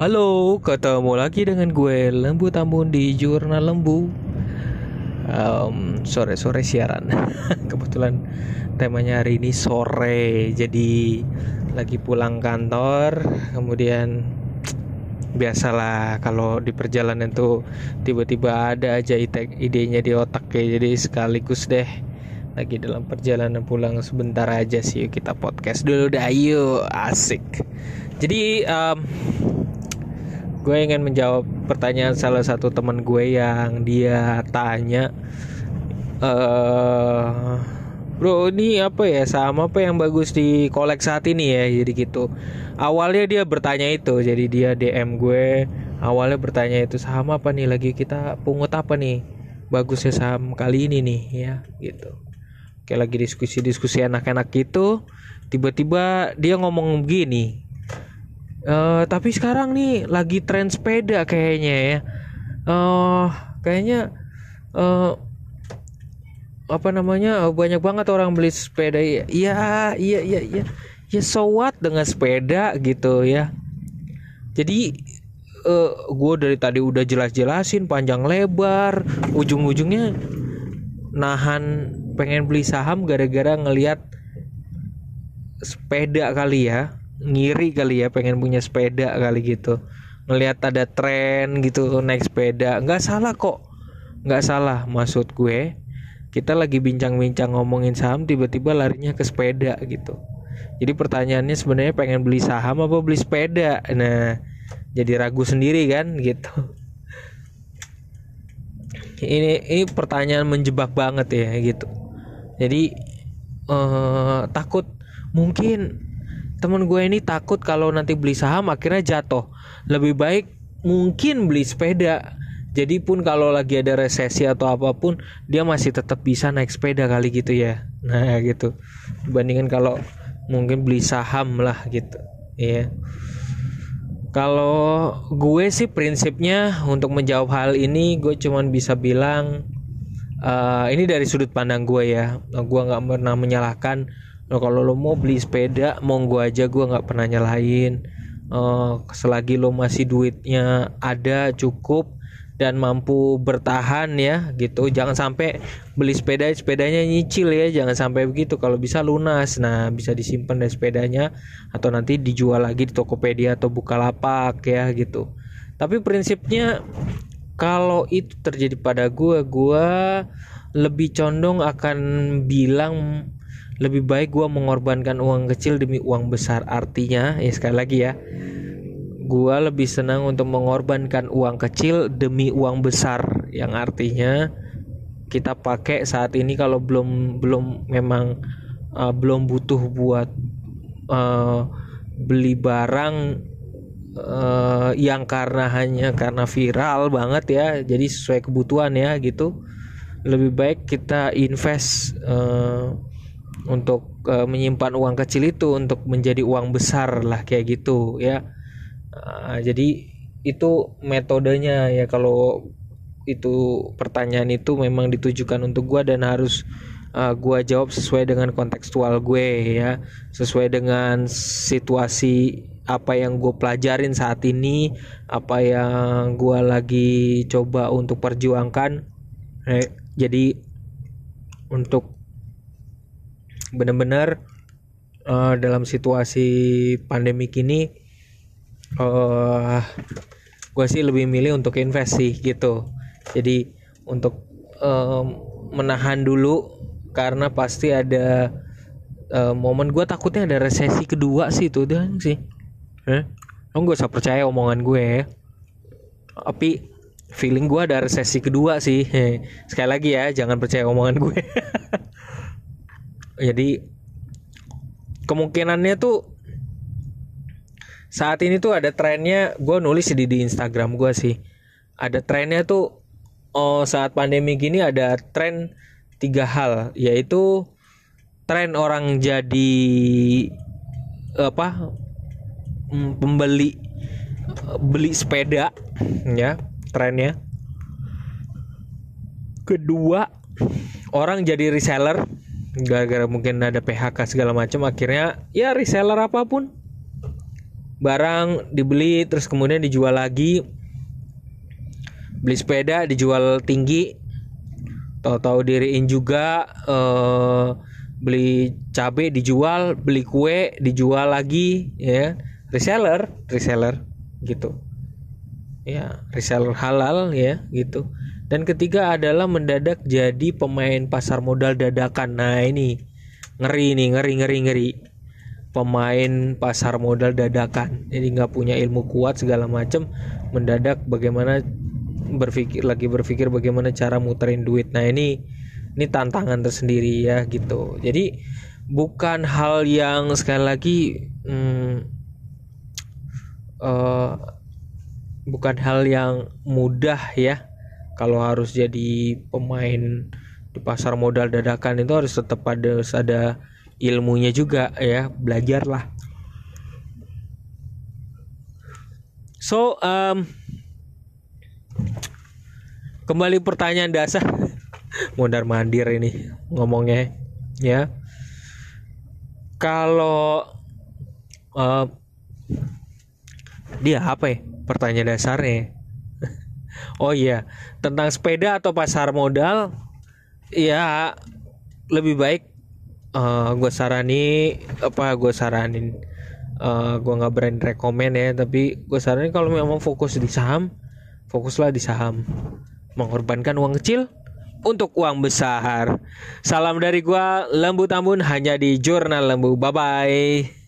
Halo, ketemu lagi dengan gue Lembu Tambun di Jurnal Lembu. Em, Sore-sore siaran. Kebetulan temanya hari ini sore, jadi lagi pulang kantor. Kemudian biasalah kalau di perjalanan tuh tiba-tiba ada aja ide idenya di otak kayak jadi sekaligus deh lagi dalam perjalanan pulang sebentar aja sih kita podcast dulu dah yuk asik jadi em, gue ingin menjawab pertanyaan salah satu teman gue yang dia tanya eh bro ini apa ya saham apa yang bagus di kolek saat ini ya? Jadi gitu. Awalnya dia bertanya itu jadi dia DM gue awalnya bertanya itu saham apa nih? Lagi kita pungut apa nih? Bagusnya saham kali ini nih ya gitu. Kayak lagi diskusi-diskusi enak-enak gitu tiba-tiba dia ngomong begini Eh, tapi sekarang nih lagi tren sepeda kayaknya ya. Eh, kayaknya eh apa namanya banyak banget orang beli sepeda. Iya, iya, iya, iya. Ya so what dengan sepeda gitu ya. Jadi eh gue dari tadi udah jelas-jelasin panjang lebar, ujung-ujungnya nahan pengen beli saham gara-gara ngelihat sepeda kali ya ngiri kali ya pengen punya sepeda kali gitu. Ngelihat ada tren gitu naik sepeda. Nggak salah kok. Nggak salah maksud gue. Kita lagi bincang-bincang ngomongin saham tiba-tiba larinya ke sepeda gitu. Jadi pertanyaannya sebenarnya pengen beli saham apa beli sepeda? Nah jadi ragu sendiri kan gitu. Ini ini pertanyaan menjebak banget ya gitu. Jadi eh takut. Mungkin temen gue ini takut kalau nanti beli saham akhirnya jatuh. Lebih baik mungkin beli sepeda. Jadi pun kalau lagi ada resesi atau apa pun dia masih tetap bisa naik sepeda kali gitu ya. Nah gitu. Dibandingkan kalau mungkin beli saham lah gitu. Ya kalau gue sih prinsipnya untuk menjawab hal ini gue cuman bisa bilang eh, ini dari sudut pandang gue ya. Gue nggak pernah menyalahkan Nah, kalau lo mau beli sepeda monggo aja gue nggak pernah nyalahin. Eh, selagi lo masih duitnya ada cukup dan mampu bertahan ya gitu. Jangan sampai beli sepeda sepedanya nyicil ya jangan sampai begitu. Kalau bisa lunas nah bisa disimpan dari sepedanya atau nanti dijual lagi di Tokopedia atau Bukalapak ya gitu. Tapi prinsipnya kalau itu terjadi pada gue gue lebih condong akan bilang lebih baik gue mengorbankan uang kecil demi uang besar. Artinya ya sekali lagi ya gue lebih senang untuk mengorbankan uang kecil demi uang besar. Yang artinya kita pakai saat ini kalau belum belum memang uh, belum butuh buat uh, beli barang uh, yang karena hanya karena viral banget ya jadi sesuai kebutuhan ya gitu. Lebih baik kita invest uh, untuk uh, menyimpan uang kecil itu untuk menjadi uang besar lah kayak gitu ya. Uh, jadi itu metodenya ya. Kalau itu pertanyaan itu memang ditujukan untuk gua dan harus uh, gua jawab sesuai dengan kontekstual gue ya. Sesuai dengan situasi apa yang gue pelajarin saat ini apa yang gua lagi coba untuk perjuangkan. Eh, jadi untuk benar-benar uh, dalam situasi pandemik ini eh gue sih lebih milih untuk invest sih gitu jadi untuk em, menahan dulu karena pasti ada eh, momen gue takutnya ada resesi kedua sih itu dan sih eh? lo gak usah percaya omongan gue ya. tapi feeling gue ada resesi kedua sih sekali lagi ya jangan percaya omongan gue jadi kemungkinannya tuh saat ini tuh ada trennya gue nulis di di Instagram gue sih. Ada trennya tuh oh saat pandemi gini ada tren tiga hal yaitu tren orang jadi apa mm, pembeli beli sepeda ya trennya. Kedua orang jadi reseller gara-gara mungkin ada PHK segala macam akhirnya ya reseller apa pun. Barang dibeli terus kemudian dijual lagi. Beli sepeda dijual tinggi. Tahu-tahu diriin juga eh, beli cabe dijual beli kue dijual lagi ya. Reseller. Reseller. Gitu. Ya reseller halal ya gitu dan ketiga adalah mendadak jadi pemain pasar modal dadakan. Nah ini. Ngeri nih ngeri ngeri ngeri. Pemain pasar modal dadakan. Jadi nggak punya ilmu kuat segala macam mendadak bagaimana berpikir lagi berpikir bagaimana cara muterin duit. Nah ini ini tantangan tersendiri ya gitu. Jadi bukan hal yang sekali lagi hmm, uh, bukan hal yang mudah ya kalau harus jadi pemain di pasar modal dadakan itu harus tetap ada ada ilmunya juga ya belajarlah so um, kembali pertanyaan dasar. Mondar mandir ini ngomongnya ya. Kalau uh, dia apa ya pertanyaan dasarnya oh iya tentang sepeda atau pasar modal ya lebih baik uh, eh, gue sarani apa gue saranin uh, eh, gue nggak berani rekomend ya tapi gue saranin kalau memang fokus di saham fokuslah di saham mengorbankan uang kecil untuk uang besar. Salam dari gua Lembu Tambun hanya di Jurnal Lembu. Bye bye.